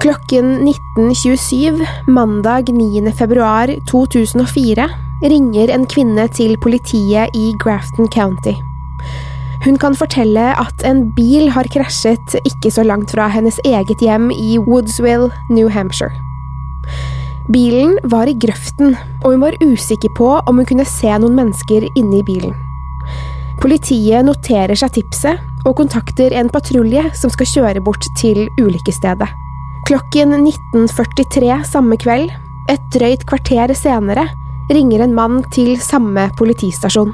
Klokken 19.27 mandag 9. februar 2004 ringer en kvinne til politiet i Grafton County. Hun kan fortelle at en bil har krasjet ikke så langt fra hennes eget hjem i Woodsville, New Hampshire. Bilen var i grøften, og hun var usikker på om hun kunne se noen mennesker inne i bilen. Politiet noterer seg tipset og kontakter en patrulje som skal kjøre bort til ulykkesstedet. Klokken 19.43 samme kveld, et drøyt kvarter senere, ringer en mann til samme politistasjon.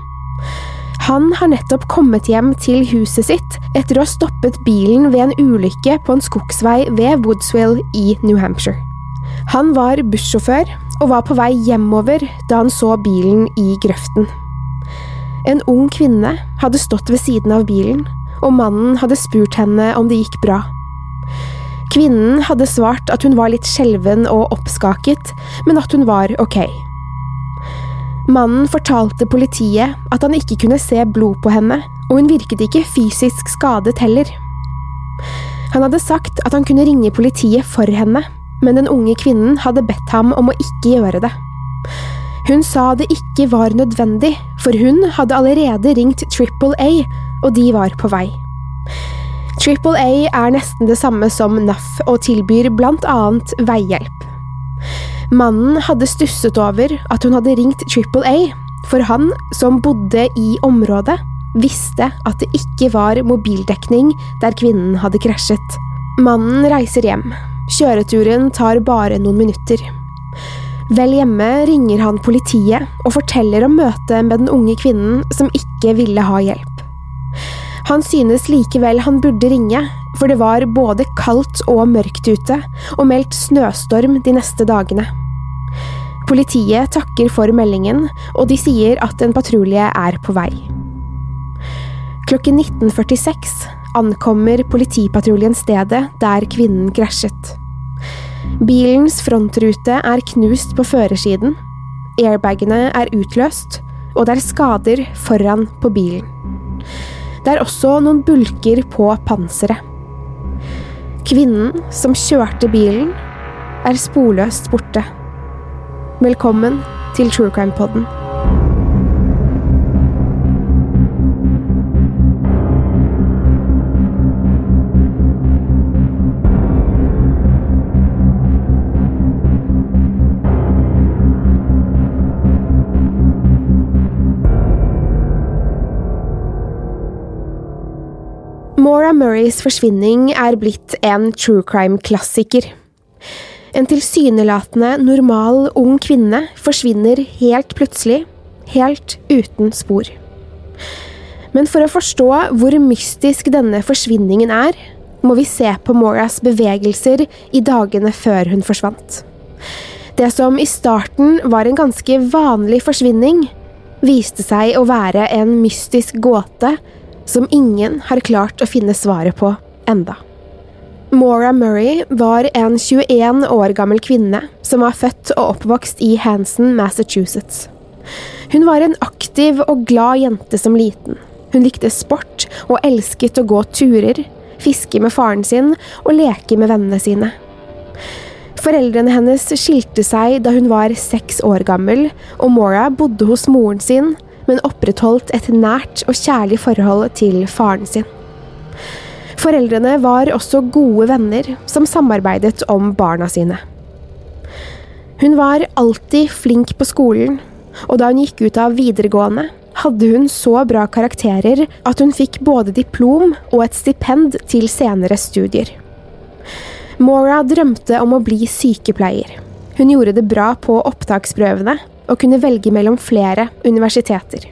Han har nettopp kommet hjem til huset sitt etter å ha stoppet bilen ved en ulykke på en skogsvei ved Woodsville i New Hampshire. Han var bussjåfør og var på vei hjemover da han så bilen i grøften. En ung kvinne hadde stått ved siden av bilen, og mannen hadde spurt henne om det gikk bra. Kvinnen hadde svart at hun var litt skjelven og oppskaket, men at hun var ok. Mannen fortalte politiet at han ikke kunne se blod på henne, og hun virket ikke fysisk skadet heller. Han hadde sagt at han kunne ringe politiet for henne, men den unge kvinnen hadde bedt ham om å ikke gjøre det. Hun sa det ikke var nødvendig, for hun hadde allerede ringt Triple A, og de var på vei. Triple A er nesten det samme som NAF og tilbyr blant annet veihjelp. Mannen hadde stusset over at hun hadde ringt Triple A, for han, som bodde i området, visste at det ikke var mobildekning der kvinnen hadde krasjet. Mannen reiser hjem. Kjøreturen tar bare noen minutter. Vel hjemme ringer han politiet og forteller om møtet med den unge kvinnen som ikke ville ha hjelp. Han synes likevel han burde ringe, for det var både kaldt og mørkt ute, og meldt snøstorm de neste dagene. Politiet takker for meldingen, og de sier at en patrulje er på vei. Klokken 19.46 ankommer politipatruljen stedet der kvinnen krasjet. Bilens frontrute er knust på førersiden, airbagene er utløst, og det er skader foran på bilen. Det er også noen bulker på panseret. Kvinnen som kjørte bilen, er sporløst borte. Velkommen til True Crime Podden. Murrays forsvinning er blitt en true crime-klassiker. En tilsynelatende normal ung kvinne forsvinner helt plutselig, helt uten spor. Men for å forstå hvor mystisk denne forsvinningen er, må vi se på Moras bevegelser i dagene før hun forsvant. Det som i starten var en ganske vanlig forsvinning, viste seg å være en mystisk gåte som ingen har klart å finne svaret på enda. Maura Murray var en 21 år gammel kvinne som var født og oppvokst i Hanson, Massachusetts. Hun var en aktiv og glad jente som liten. Hun likte sport og elsket å gå turer, fiske med faren sin og leke med vennene sine. Foreldrene hennes skilte seg da hun var seks år gammel, og Maura bodde hos moren sin, men opprettholdt et nært og kjærlig forhold til faren sin. Foreldrene var også gode venner som samarbeidet om barna sine. Hun var alltid flink på skolen, og da hun gikk ut av videregående, hadde hun så bra karakterer at hun fikk både diplom og et stipend til senere studier. Mora drømte om å bli sykepleier. Hun gjorde det bra på opptaksprøvene og kunne velge mellom flere universiteter.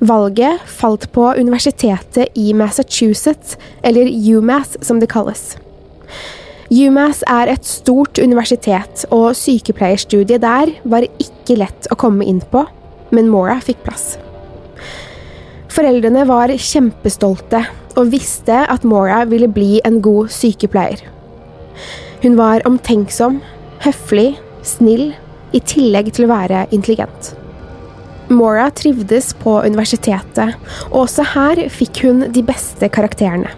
Valget falt på universitetet i Massachusetts, eller UMass som det kalles. UMass er et stort universitet, og sykepleierstudiet der var ikke lett å komme inn på, men Maura fikk plass. Foreldrene var kjempestolte og visste at Maura ville bli en god sykepleier. Hun var omtenksom, høflig, snill, i tillegg til å være intelligent. Mora trivdes på universitetet, og også her fikk hun de beste karakterene.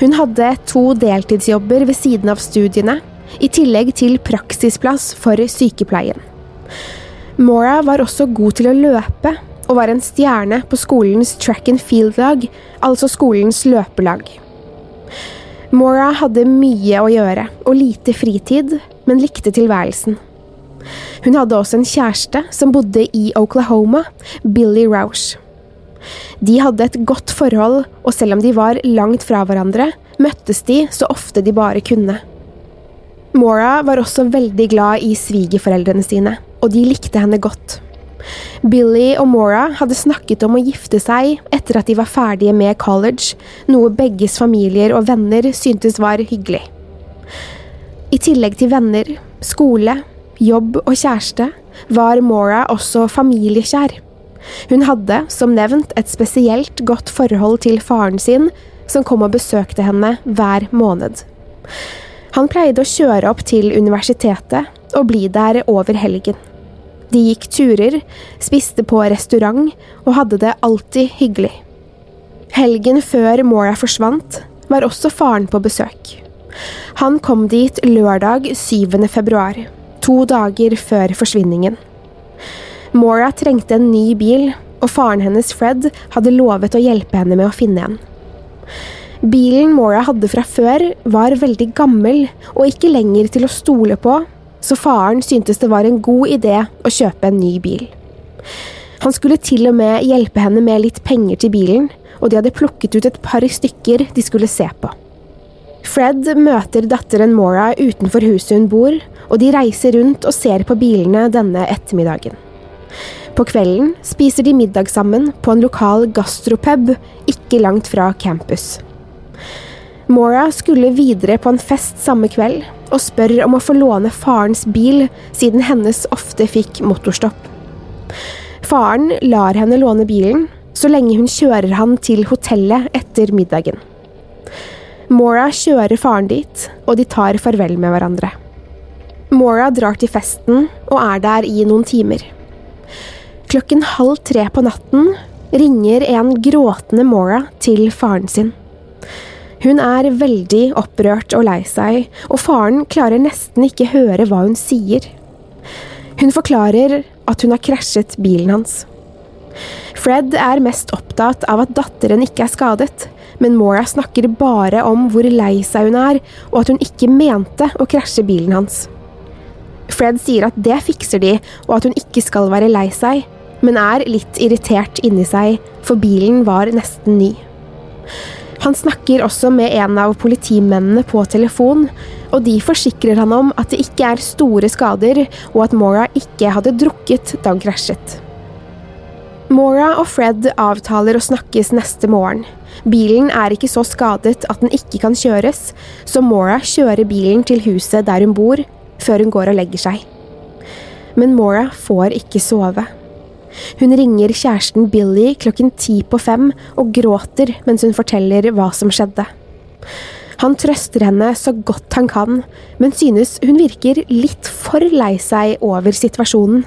Hun hadde to deltidsjobber ved siden av studiene, i tillegg til praksisplass for sykepleien. Mora var også god til å løpe, og var en stjerne på skolens track and field-lag, altså skolens løpelag. Mora hadde mye å gjøre og lite fritid, men likte tilværelsen. Hun hadde også en kjæreste som bodde i Oklahoma, Billy Roush. De hadde et godt forhold, og selv om de var langt fra hverandre, møttes de så ofte de bare kunne. Maura var også veldig glad i svigerforeldrene sine, og de likte henne godt. Billy og Maura hadde snakket om å gifte seg etter at de var ferdige med college, noe begges familier og venner syntes var hyggelig. I tillegg til venner, skole, jobb og kjæreste var Mora også familiekjær. Hun hadde, som nevnt, et spesielt godt forhold til faren sin, som kom og besøkte henne hver måned. Han pleide å kjøre opp til universitetet og bli der over helgen. De gikk turer, spiste på restaurant og hadde det alltid hyggelig. Helgen før Mora forsvant, var også faren på besøk. Han kom dit lørdag 7. februar, to dager før forsvinningen. Mora trengte en ny bil, og faren hennes Fred hadde lovet å hjelpe henne med å finne en. Bilen Mora hadde fra før, var veldig gammel og ikke lenger til å stole på så faren syntes det var en god idé å kjøpe en ny bil. Han skulle til og med hjelpe henne med litt penger til bilen, og de hadde plukket ut et par stykker de skulle se på. Fred møter datteren Mora utenfor huset hun bor, og de reiser rundt og ser på bilene denne ettermiddagen. På kvelden spiser de middag sammen på en lokal gastropub ikke langt fra campus. Mora skulle videre på en fest samme kveld, og spør om å få låne farens bil, siden hennes ofte fikk motorstopp. Faren lar henne låne bilen, så lenge hun kjører han til hotellet etter middagen. Maura kjører faren dit, og de tar farvel med hverandre. Mora drar til festen og er der i noen timer. Klokken halv tre på natten ringer en gråtende Mora til faren sin. Hun er veldig opprørt og lei seg, og faren klarer nesten ikke høre hva hun sier. Hun forklarer at hun har krasjet bilen hans. Fred er mest opptatt av at datteren ikke er skadet, men Maura snakker bare om hvor lei seg hun er, og at hun ikke mente å krasje bilen hans. Fred sier at det fikser de, og at hun ikke skal være lei seg, men er litt irritert inni seg, for bilen var nesten ny. Han snakker også med en av politimennene på telefon, og de forsikrer han om at det ikke er store skader, og at Maura ikke hadde drukket da hun krasjet. Maura og Fred avtaler å snakkes neste morgen. Bilen er ikke så skadet at den ikke kan kjøres, så Mora kjører bilen til huset der hun bor, før hun går og legger seg. Men Mora får ikke sove. Hun ringer kjæresten Billy klokken ti på fem og gråter mens hun forteller hva som skjedde. Han trøster henne så godt han kan, men synes hun virker litt for lei seg over situasjonen.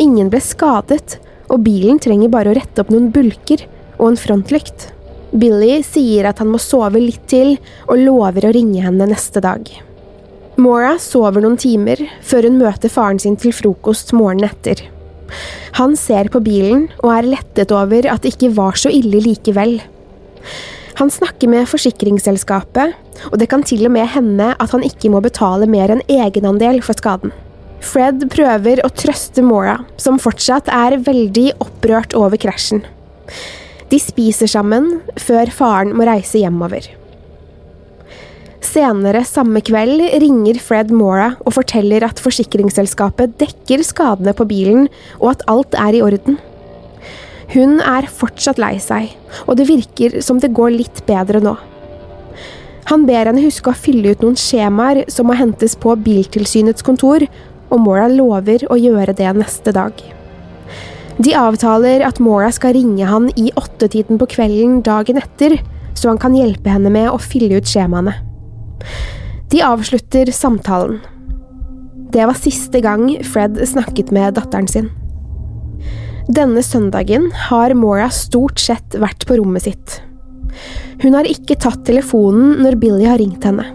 Ingen ble skadet, og bilen trenger bare å rette opp noen bulker og en frontlykt. Billy sier at han må sove litt til, og lover å ringe henne neste dag. Maura sover noen timer før hun møter faren sin til frokost morgenen etter. Han ser på bilen og er lettet over at det ikke var så ille likevel. Han snakker med forsikringsselskapet, og det kan til og med hende at han ikke må betale mer enn egenandel for skaden. Fred prøver å trøste Mora, som fortsatt er veldig opprørt over krasjen. De spiser sammen før faren må reise hjemover. Senere samme kveld ringer Fred Mora og forteller at forsikringsselskapet dekker skadene på bilen, og at alt er i orden. Hun er fortsatt lei seg, og det virker som det går litt bedre nå. Han ber henne huske å fylle ut noen skjemaer som må hentes på Biltilsynets kontor, og Mora lover å gjøre det neste dag. De avtaler at Mora skal ringe han i åttetiden på kvelden dagen etter, så han kan hjelpe henne med å fylle ut skjemaene. De avslutter samtalen. Det var siste gang Fred snakket med datteren sin. Denne søndagen har Mora stort sett vært på rommet sitt. Hun har ikke tatt telefonen når Billy har ringt henne.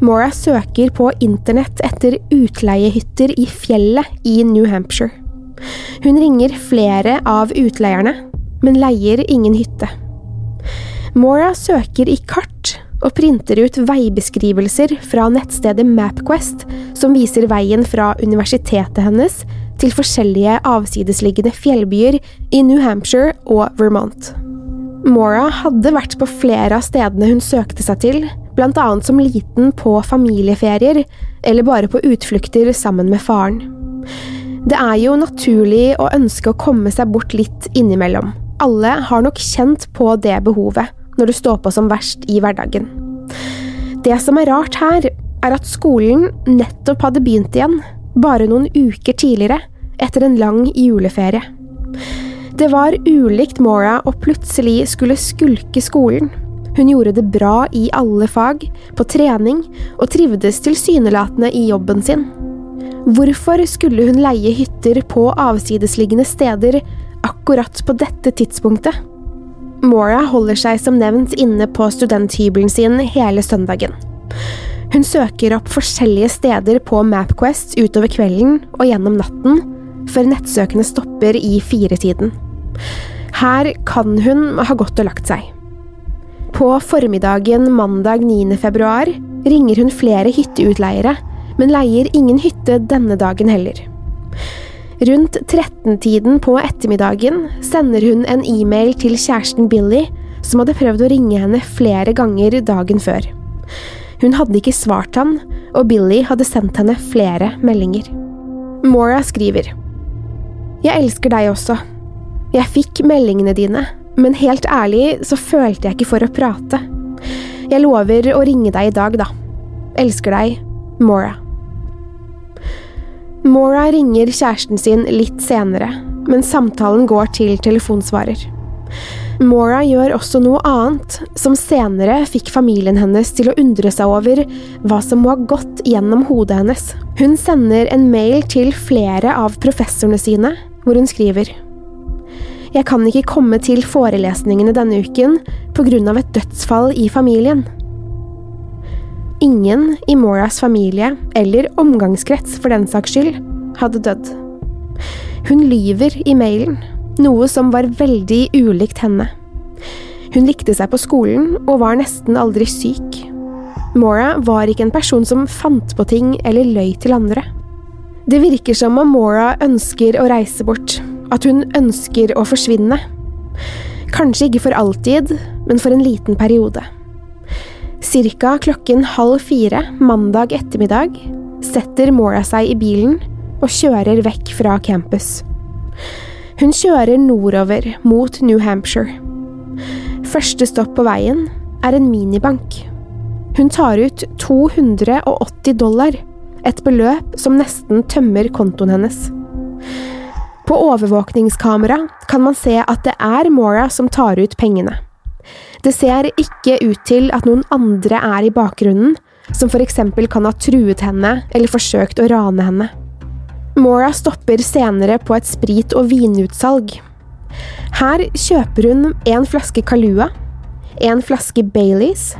Mora søker på internett etter utleiehytter i fjellet i New Hampshire. Hun ringer flere av utleierne, men leier ingen hytte. Mora søker i kart og printer ut veibeskrivelser fra nettstedet Mapquest, som viser veien fra universitetet hennes til forskjellige avsidesliggende fjellbyer i New Hampshire og Vermont. Mora hadde vært på flere av stedene hun søkte seg til, annet som liten på familieferier, eller bare på utflukter sammen med faren. Det er jo naturlig å ønske å komme seg bort litt innimellom. Alle har nok kjent på det behovet når det står på som verst i hverdagen. Det som er rart her, er at skolen nettopp hadde begynt igjen, bare noen uker tidligere, etter en lang juleferie. Det var ulikt Mora å plutselig skulle skulke skolen. Hun gjorde det bra i alle fag, på trening, og trivdes tilsynelatende i jobben sin. Hvorfor skulle hun leie hytter på avsidesliggende steder akkurat på dette tidspunktet? Mora holder seg som nevnt inne på studenthybelen sin hele søndagen. Hun søker opp forskjellige steder på Mapquest utover kvelden og gjennom natten, før nettsøkene stopper i firetiden. Her kan hun ha gått og lagt seg. På formiddagen mandag 9. februar ringer hun flere hytteutleiere, men leier ingen hytte denne dagen heller. Rundt 13-tiden på ettermiddagen sender hun en e-mail til kjæresten Billy, som hadde prøvd å ringe henne flere ganger dagen før. Hun hadde ikke svart han, og Billy hadde sendt henne flere meldinger. Mora skriver Jeg elsker deg også. Jeg fikk meldingene dine, men helt ærlig så følte jeg ikke for å prate. Jeg lover å ringe deg i dag, da. Elsker deg, Mora. Mora ringer kjæresten sin litt senere, men samtalen går til telefonsvarer. Mora gjør også noe annet, som senere fikk familien hennes til å undre seg over hva som må ha gått gjennom hodet hennes. Hun sender en mail til flere av professorene sine, hvor hun skriver Jeg kan ikke komme til forelesningene denne uken av et dødsfall i familien. Ingen i Moras familie, eller omgangskrets for den saks skyld, hadde dødd. Hun lyver i mailen, noe som var veldig ulikt henne. Hun likte seg på skolen og var nesten aldri syk. Mora var ikke en person som fant på ting eller løy til andre. Det virker som om Mora ønsker å reise bort, at hun ønsker å forsvinne. Kanskje ikke for alltid, men for en liten periode. Cirka klokken halv fire mandag ettermiddag setter Mora seg i bilen og kjører vekk fra campus. Hun kjører nordover mot New Hampshire. Første stopp på veien er en minibank. Hun tar ut 280 dollar, et beløp som nesten tømmer kontoen hennes. På overvåkningskamera kan man se at det er Mora som tar ut pengene. Det ser ikke ut til at noen andre er i bakgrunnen, som eksempel kan ha truet henne eller forsøkt å rane henne. Mora stopper senere på et sprit- og vinutsalg. Her kjøper hun en flaske Kalua, en flaske Baileys,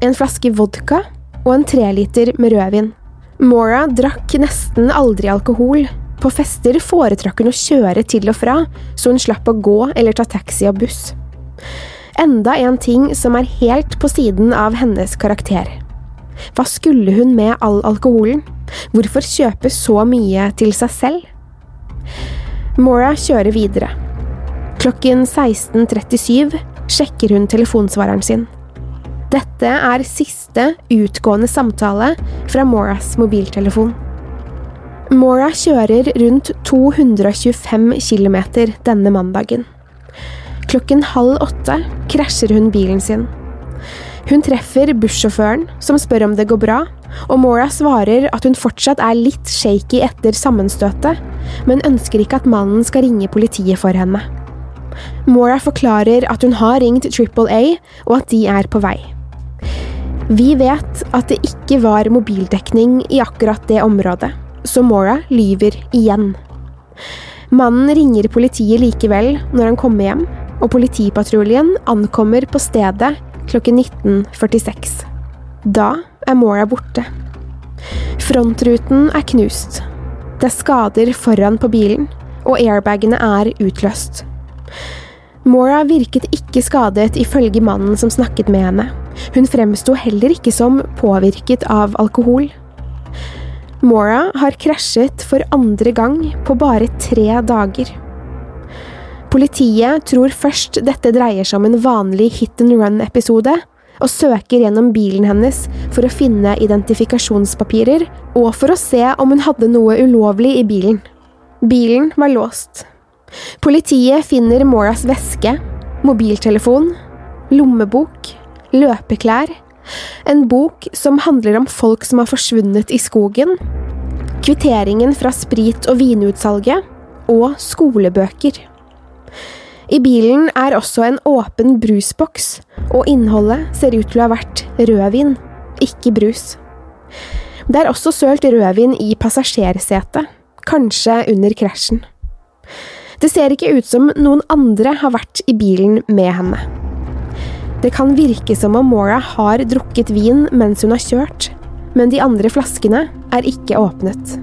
en flaske vodka og en treliter med rødvin. Mora drakk nesten aldri alkohol. På fester foretrakk hun å kjøre til og fra, så hun slapp å gå eller ta taxi og buss. Enda en ting som er helt på siden av hennes karakter. Hva skulle hun med all alkoholen? Hvorfor kjøpe så mye til seg selv? Mora kjører videre. Klokken 16.37 sjekker hun telefonsvareren sin. Dette er siste utgående samtale fra Moras mobiltelefon. Mora kjører rundt 225 km denne mandagen. Klokken halv åtte krasjer hun bilen sin. Hun treffer bussjåføren, som spør om det går bra, og Mora svarer at hun fortsatt er litt shaky etter sammenstøtet, men ønsker ikke at mannen skal ringe politiet for henne. Mora forklarer at hun har ringt Triple A, og at de er på vei. Vi vet at det ikke var mobildekning i akkurat det området, så Mora lyver igjen. Mannen ringer politiet likevel når han kommer hjem, og politipatruljen ankommer på stedet klokken 19.46. Da er Mora borte. Frontruten er knust. Det er skader foran på bilen, og airbagene er utløst. Mora virket ikke skadet ifølge mannen som snakket med henne. Hun fremsto heller ikke som påvirket av alkohol. Mora har krasjet for andre gang på bare tre dager. Politiet tror først dette dreier seg om en vanlig hit and run-episode, og søker gjennom bilen hennes for å finne identifikasjonspapirer og for å se om hun hadde noe ulovlig i bilen. Bilen var låst. Politiet finner Moras veske, mobiltelefon, lommebok, løpeklær, en bok som handler om folk som har forsvunnet i skogen, kvitteringen fra sprit- og vinutsalget og skolebøker. I bilen er også en åpen brusboks, og innholdet ser ut til å ha vært rødvin, ikke brus. Det er også sølt rødvin i passasjersetet, kanskje under krasjen. Det ser ikke ut som noen andre har vært i bilen med henne. Det kan virke som om Mora har drukket vin mens hun har kjørt, men de andre flaskene er ikke åpnet.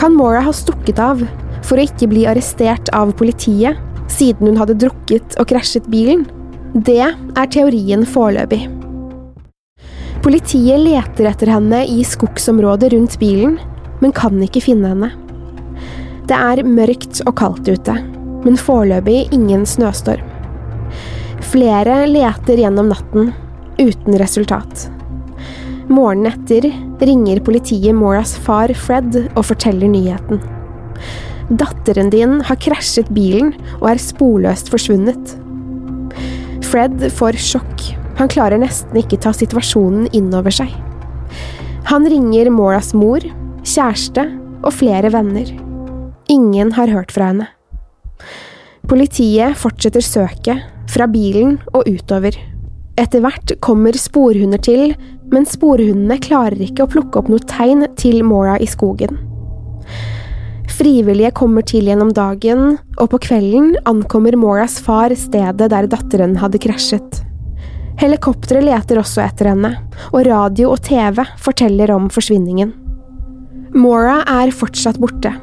Kan Mora ha stukket av for å ikke bli arrestert av politiet siden hun hadde drukket og krasjet bilen? Det er teorien foreløpig. Politiet leter etter henne i skogsområdet rundt bilen, men kan ikke finne henne. Det er mørkt og kaldt ute, men foreløpig ingen snøstorm. Flere leter gjennom natten, uten resultat. Morgenen etter ringer politiet Moras far Fred og forteller nyheten. Datteren din har krasjet bilen og er sporløst forsvunnet. Fred får sjokk. Han klarer nesten ikke ta situasjonen inn over seg. Han ringer Moras mor, kjæreste og flere venner. Ingen har hørt fra henne. Politiet fortsetter søket, fra bilen og utover. Etter hvert kommer sporhunder til, men sporhundene klarer ikke å plukke opp noe tegn til Mora i skogen. Frivillige kommer til gjennom dagen, og på kvelden ankommer Moras far stedet der datteren hadde krasjet. Helikopteret leter også etter henne, og radio og TV forteller om forsvinningen. Mora er fortsatt borte.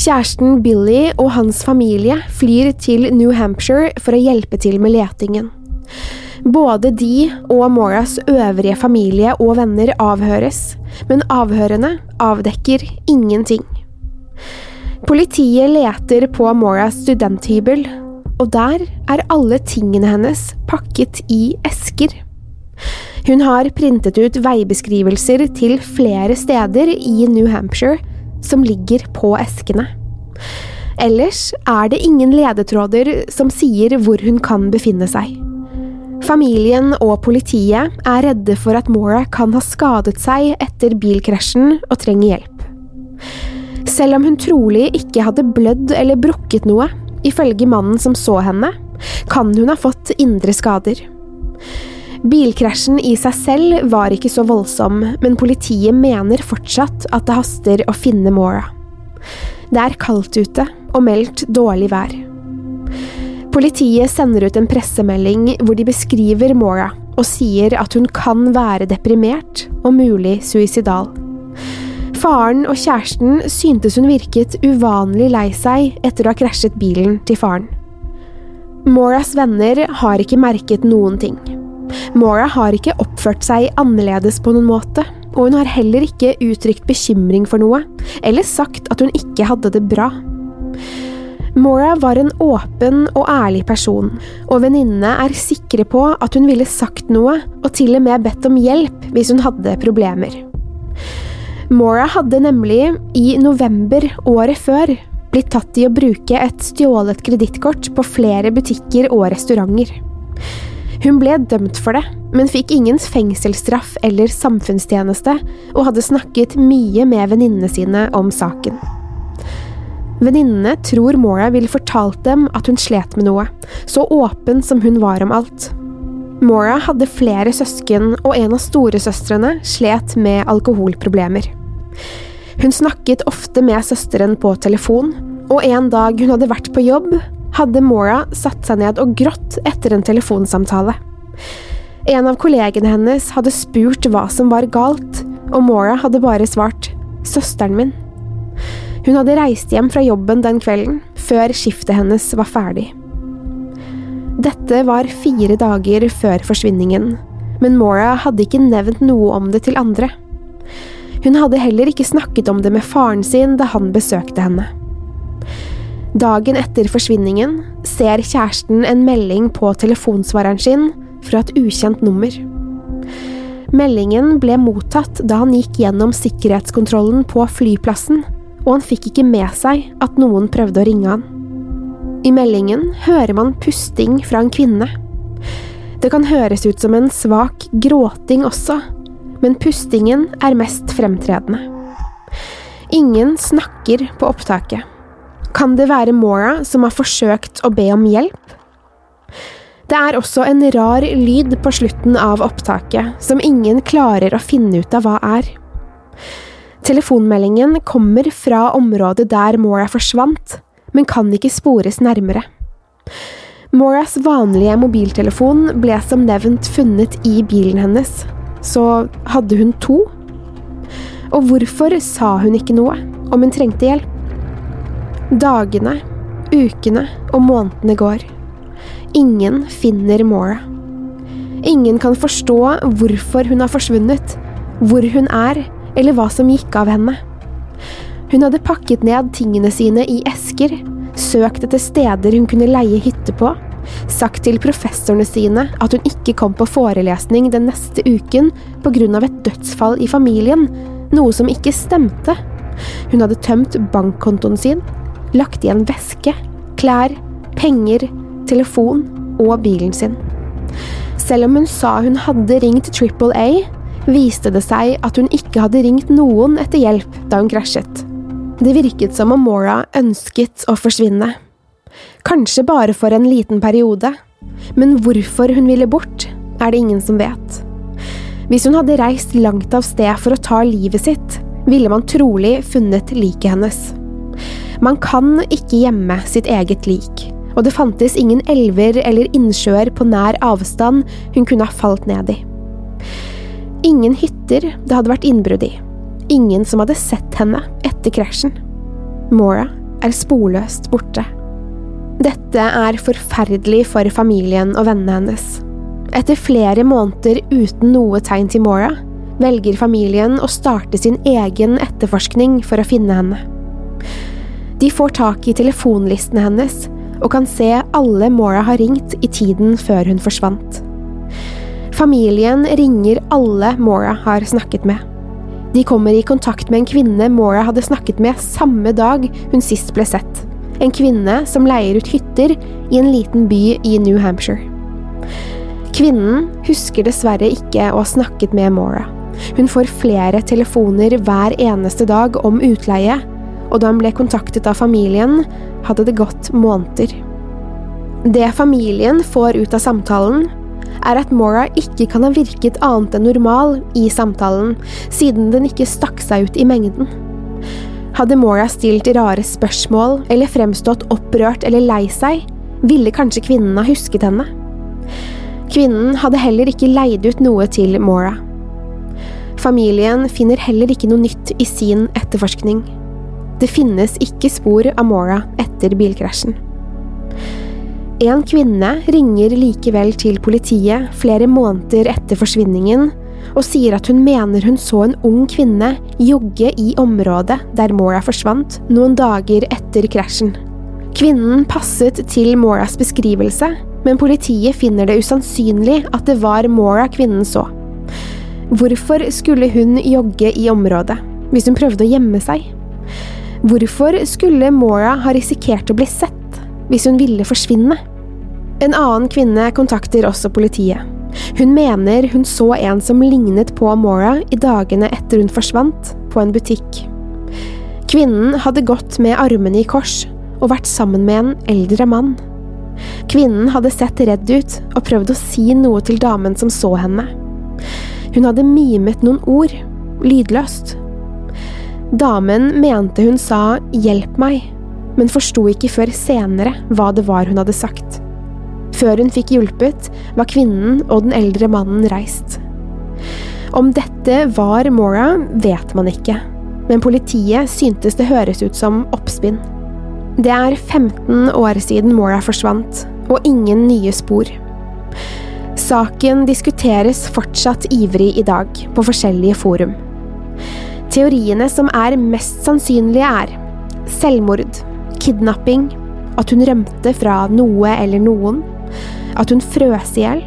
Kjæresten Billy og hans familie flyr til New Hampshire for å hjelpe til med letingen. Både de og Moras øvrige familie og venner avhøres, men avhørene avdekker ingenting. Politiet leter på Moras studenthybel, og der er alle tingene hennes pakket i esker. Hun har printet ut veibeskrivelser til flere steder i New Hampshire som ligger på eskene. Ellers er det ingen ledetråder som sier hvor hun kan befinne seg. Familien og politiet er redde for at Mora kan ha skadet seg etter bilkrasjen og trenger hjelp. Selv om hun trolig ikke hadde blødd eller brukket noe, ifølge mannen som så henne, kan hun ha fått indre skader. Bilkrasjen i seg selv var ikke så voldsom, men politiet mener fortsatt at det haster å finne Mora. Det er kaldt ute og meldt dårlig vær. Politiet sender ut en pressemelding hvor de beskriver Mora og sier at hun kan være deprimert og mulig suicidal. Faren og kjæresten syntes hun virket uvanlig lei seg etter å ha krasjet bilen til faren. Moras venner har ikke merket noen ting. Mora har ikke oppført seg annerledes på noen måte, og hun har heller ikke uttrykt bekymring for noe, eller sagt at hun ikke hadde det bra. Mora var en åpen og ærlig person, og venninnene er sikre på at hun ville sagt noe, og til og med bedt om hjelp hvis hun hadde problemer. Mora hadde nemlig, i november året før, blitt tatt i å bruke et stjålet kredittkort på flere butikker og restauranter. Hun ble dømt for det, men fikk ingen fengselsstraff eller samfunnstjeneste, og hadde snakket mye med venninnene sine om saken. Venninnene tror Mora ville fortalt dem at hun slet med noe, så åpen som hun var om alt. Mora hadde flere søsken, og en av storesøstrene slet med alkoholproblemer. Hun snakket ofte med søsteren på telefon, og en dag hun hadde vært på jobb, hadde Mora satt seg ned og grått etter en telefonsamtale. En av kollegene hennes hadde spurt hva som var galt, og Mora hadde bare svart søsteren min. Hun hadde reist hjem fra jobben den kvelden, før skiftet hennes var ferdig. Dette var fire dager før forsvinningen, men Mora hadde ikke nevnt noe om det til andre. Hun hadde heller ikke snakket om det med faren sin da han besøkte henne. Dagen etter forsvinningen ser kjæresten en melding på telefonsvareren sin fra et ukjent nummer. Meldingen ble mottatt da han gikk gjennom sikkerhetskontrollen på flyplassen, og han fikk ikke med seg at noen prøvde å ringe han. I meldingen hører man pusting fra en kvinne. Det kan høres ut som en svak gråting også, men pustingen er mest fremtredende. Ingen snakker på opptaket. Kan det være Mora som har forsøkt å be om hjelp? Det er også en rar lyd på slutten av opptaket, som ingen klarer å finne ut av hva er. Telefonmeldingen kommer fra området der Mora forsvant, men kan ikke spores nærmere. Moras vanlige mobiltelefon ble som nevnt funnet i bilen hennes, så hadde hun to? Og hvorfor sa hun ikke noe om hun trengte hjelp? Dagene, ukene og månedene går. Ingen finner Mora. Ingen kan forstå hvorfor hun har forsvunnet, hvor hun er, eller hva som gikk av henne. Hun hadde pakket ned tingene sine i esker, søkt etter steder hun kunne leie hytte på, sagt til professorene sine at hun ikke kom på forelesning den neste uken av et dødsfall i familien, noe som ikke stemte. Hun hadde tømt bankkontoen sin, lagt i en veske, klær, penger, telefon og bilen sin. Selv om hun sa hun hadde ringt Triple A, viste det seg at hun ikke hadde ringt noen etter hjelp da hun krasjet. Det virket som om Mora ønsket å forsvinne. Kanskje bare for en liten periode, men hvorfor hun ville bort, er det ingen som vet. Hvis hun hadde reist langt av sted for å ta livet sitt, ville man trolig funnet liket hennes. Man kan ikke gjemme sitt eget lik, og det fantes ingen elver eller innsjøer på nær avstand hun kunne ha falt ned i. Ingen hytter det hadde vært innbrudd i. Ingen som hadde sett henne etter krasjen. Mora er sporløst borte. Dette er forferdelig for familien og vennene hennes. Etter flere måneder uten noe tegn til Mora, velger familien å starte sin egen etterforskning for å finne henne. De får tak i telefonlistene hennes og kan se alle Mora har ringt i tiden før hun forsvant. Familien ringer alle Mora har snakket med. De kommer i kontakt med en kvinne Mora hadde snakket med samme dag hun sist ble sett. En kvinne som leier ut hytter i en liten by i New Hampshire. Kvinnen husker dessverre ikke å ha snakket med Mora. Hun får flere telefoner hver eneste dag om utleie, og da han ble kontaktet av familien, hadde det gått måneder. Det familien får ut av samtalen, er at Mora ikke kan ha virket annet enn normal i samtalen, siden den ikke stakk seg ut i mengden. Hadde Mora stilt rare spørsmål eller fremstått opprørt eller lei seg, ville kanskje kvinnen ha husket henne. Kvinnen hadde heller ikke leid ut noe til Mora. Familien finner heller ikke noe nytt i sin etterforskning. Det finnes ikke spor av Mora etter bilkrasjen. En kvinne ringer likevel til politiet flere måneder etter forsvinningen og sier at hun mener hun så en ung kvinne jogge i området der Mora forsvant noen dager etter krasjen. Kvinnen passet til Moras beskrivelse, men politiet finner det usannsynlig at det var Mora kvinnen så. Hvorfor skulle hun jogge i området, hvis hun prøvde å gjemme seg? Hvorfor skulle Mora ha risikert å bli sett hvis hun ville forsvinne? En annen kvinne kontakter også politiet. Hun mener hun så en som lignet på Mora i dagene etter hun forsvant, på en butikk. Kvinnen hadde gått med armene i kors og vært sammen med en eldre mann. Kvinnen hadde sett redd ut og prøvd å si noe til damen som så henne. Hun hadde mimet noen ord, lydløst, Damen mente hun sa 'hjelp meg', men forsto ikke før senere hva det var hun hadde sagt. Før hun fikk hjulpet, var kvinnen og den eldre mannen reist. Om dette var Mora, vet man ikke, men politiet syntes det høres ut som oppspinn. Det er 15 år siden Mora forsvant, og ingen nye spor. Saken diskuteres fortsatt ivrig i dag, på forskjellige forum. Teoriene som er mest sannsynlige, er selvmord, kidnapping, at hun rømte fra noe eller noen, at hun frøs i hjel,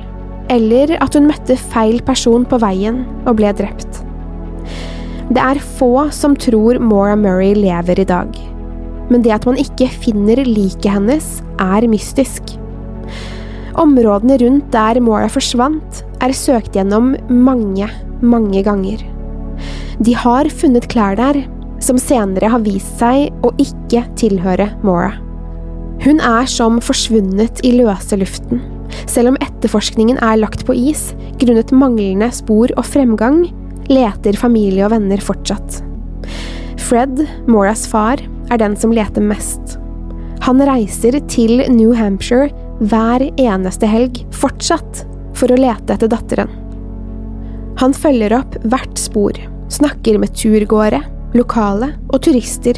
eller at hun møtte feil person på veien og ble drept. Det er få som tror Maura Murray lever i dag, men det at man ikke finner liket hennes, er mystisk. Områdene rundt der Maura forsvant, er søkt gjennom mange, mange ganger. De har funnet klær der, som senere har vist seg å ikke tilhøre Mora. Hun er som forsvunnet i løse luften. Selv om etterforskningen er lagt på is, grunnet manglende spor og fremgang, leter familie og venner fortsatt. Fred, Moras far, er den som leter mest. Han reiser til New Hampshire hver eneste helg, fortsatt, for å lete etter datteren. Han følger opp hvert spor, snakker med turgåere, lokale og turister.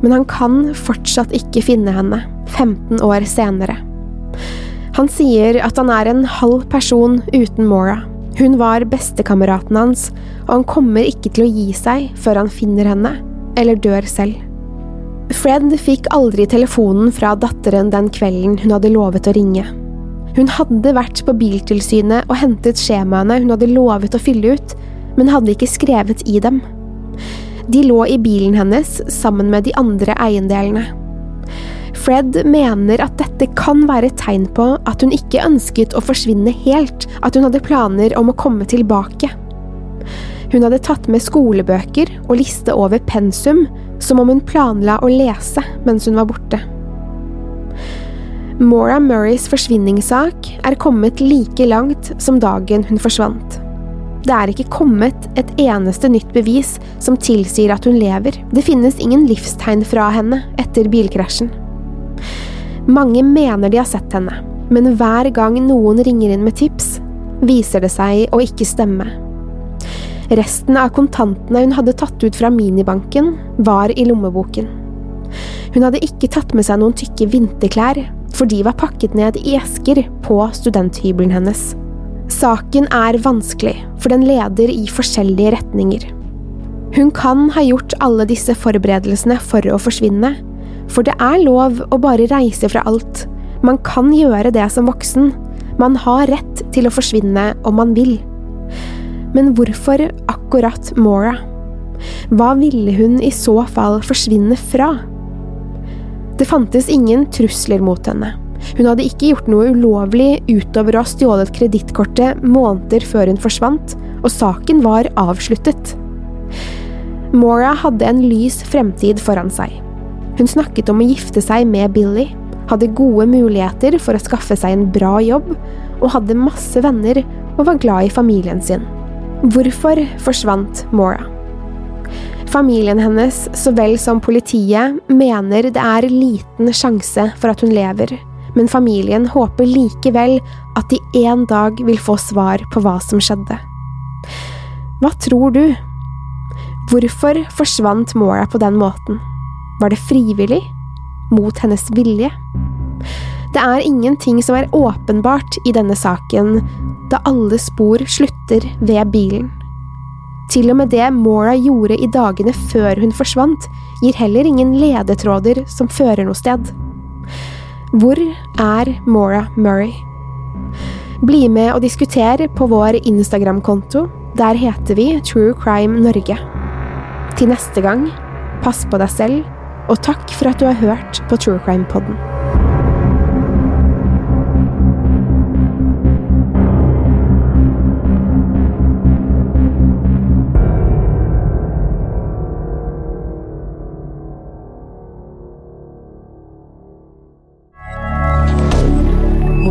Men han kan fortsatt ikke finne henne, 15 år senere. Han sier at han er en halv person uten Mora. Hun var bestekameraten hans, og han kommer ikke til å gi seg før han finner henne, eller dør selv. Fred fikk aldri telefonen fra datteren den kvelden hun hadde lovet å ringe. Hun hadde vært på Biltilsynet og hentet skjemaene hun hadde lovet å fylle ut, men hadde ikke skrevet i dem. De lå i bilen hennes sammen med de andre eiendelene. Fred mener at dette kan være et tegn på at hun ikke ønsket å forsvinne helt, at hun hadde planer om å komme tilbake. Hun hadde tatt med skolebøker og liste over pensum, som om hun planla å lese mens hun var borte. Maura Murrays forsvinningssak er kommet like langt som dagen hun forsvant. Det er ikke kommet et eneste nytt bevis som tilsier at hun lever. Det finnes ingen livstegn fra henne etter bilkrasjen. Mange mener de har sett henne, men hver gang noen ringer inn med tips, viser det seg å ikke stemme. Resten av kontantene hun hadde tatt ut fra minibanken, var i lommeboken. Hun hadde ikke tatt med seg noen tykke vinterklær, for de var pakket ned i esker på studenthybelen hennes. Saken er vanskelig, for den leder i forskjellige retninger. Hun kan ha gjort alle disse forberedelsene for å forsvinne, for det er lov å bare reise fra alt. Man kan gjøre det som voksen. Man har rett til å forsvinne om man vil. Men hvorfor akkurat Mora? Hva ville hun i så fall forsvinne fra? Det fantes ingen trusler mot henne. Hun hadde ikke gjort noe ulovlig utover å ha stjålet kredittkortet måneder før hun forsvant, og saken var avsluttet. Mora hadde en lys fremtid foran seg. Hun snakket om å gifte seg med Billy. hadde gode muligheter for å skaffe seg en bra jobb, og hadde masse venner og var glad i familien sin. Hvorfor forsvant Mora? Familien hennes, så vel som politiet, mener det er liten sjanse for at hun lever, men familien håper likevel at de en dag vil få svar på hva som skjedde. Hva tror du? Hvorfor forsvant Mora på den måten? Var det frivillig? Mot hennes vilje? Det er ingenting som er åpenbart i denne saken, da alle spor slutter ved bilen. Til og med det Mora gjorde i dagene før hun forsvant, gir heller ingen ledetråder som fører noe sted. Hvor er Mora Murray? Bli med og diskuter på vår Instagram-konto. Der heter vi True Crime Norge. Til neste gang, pass på deg selv, og takk for at du har hørt på True Crime-podden.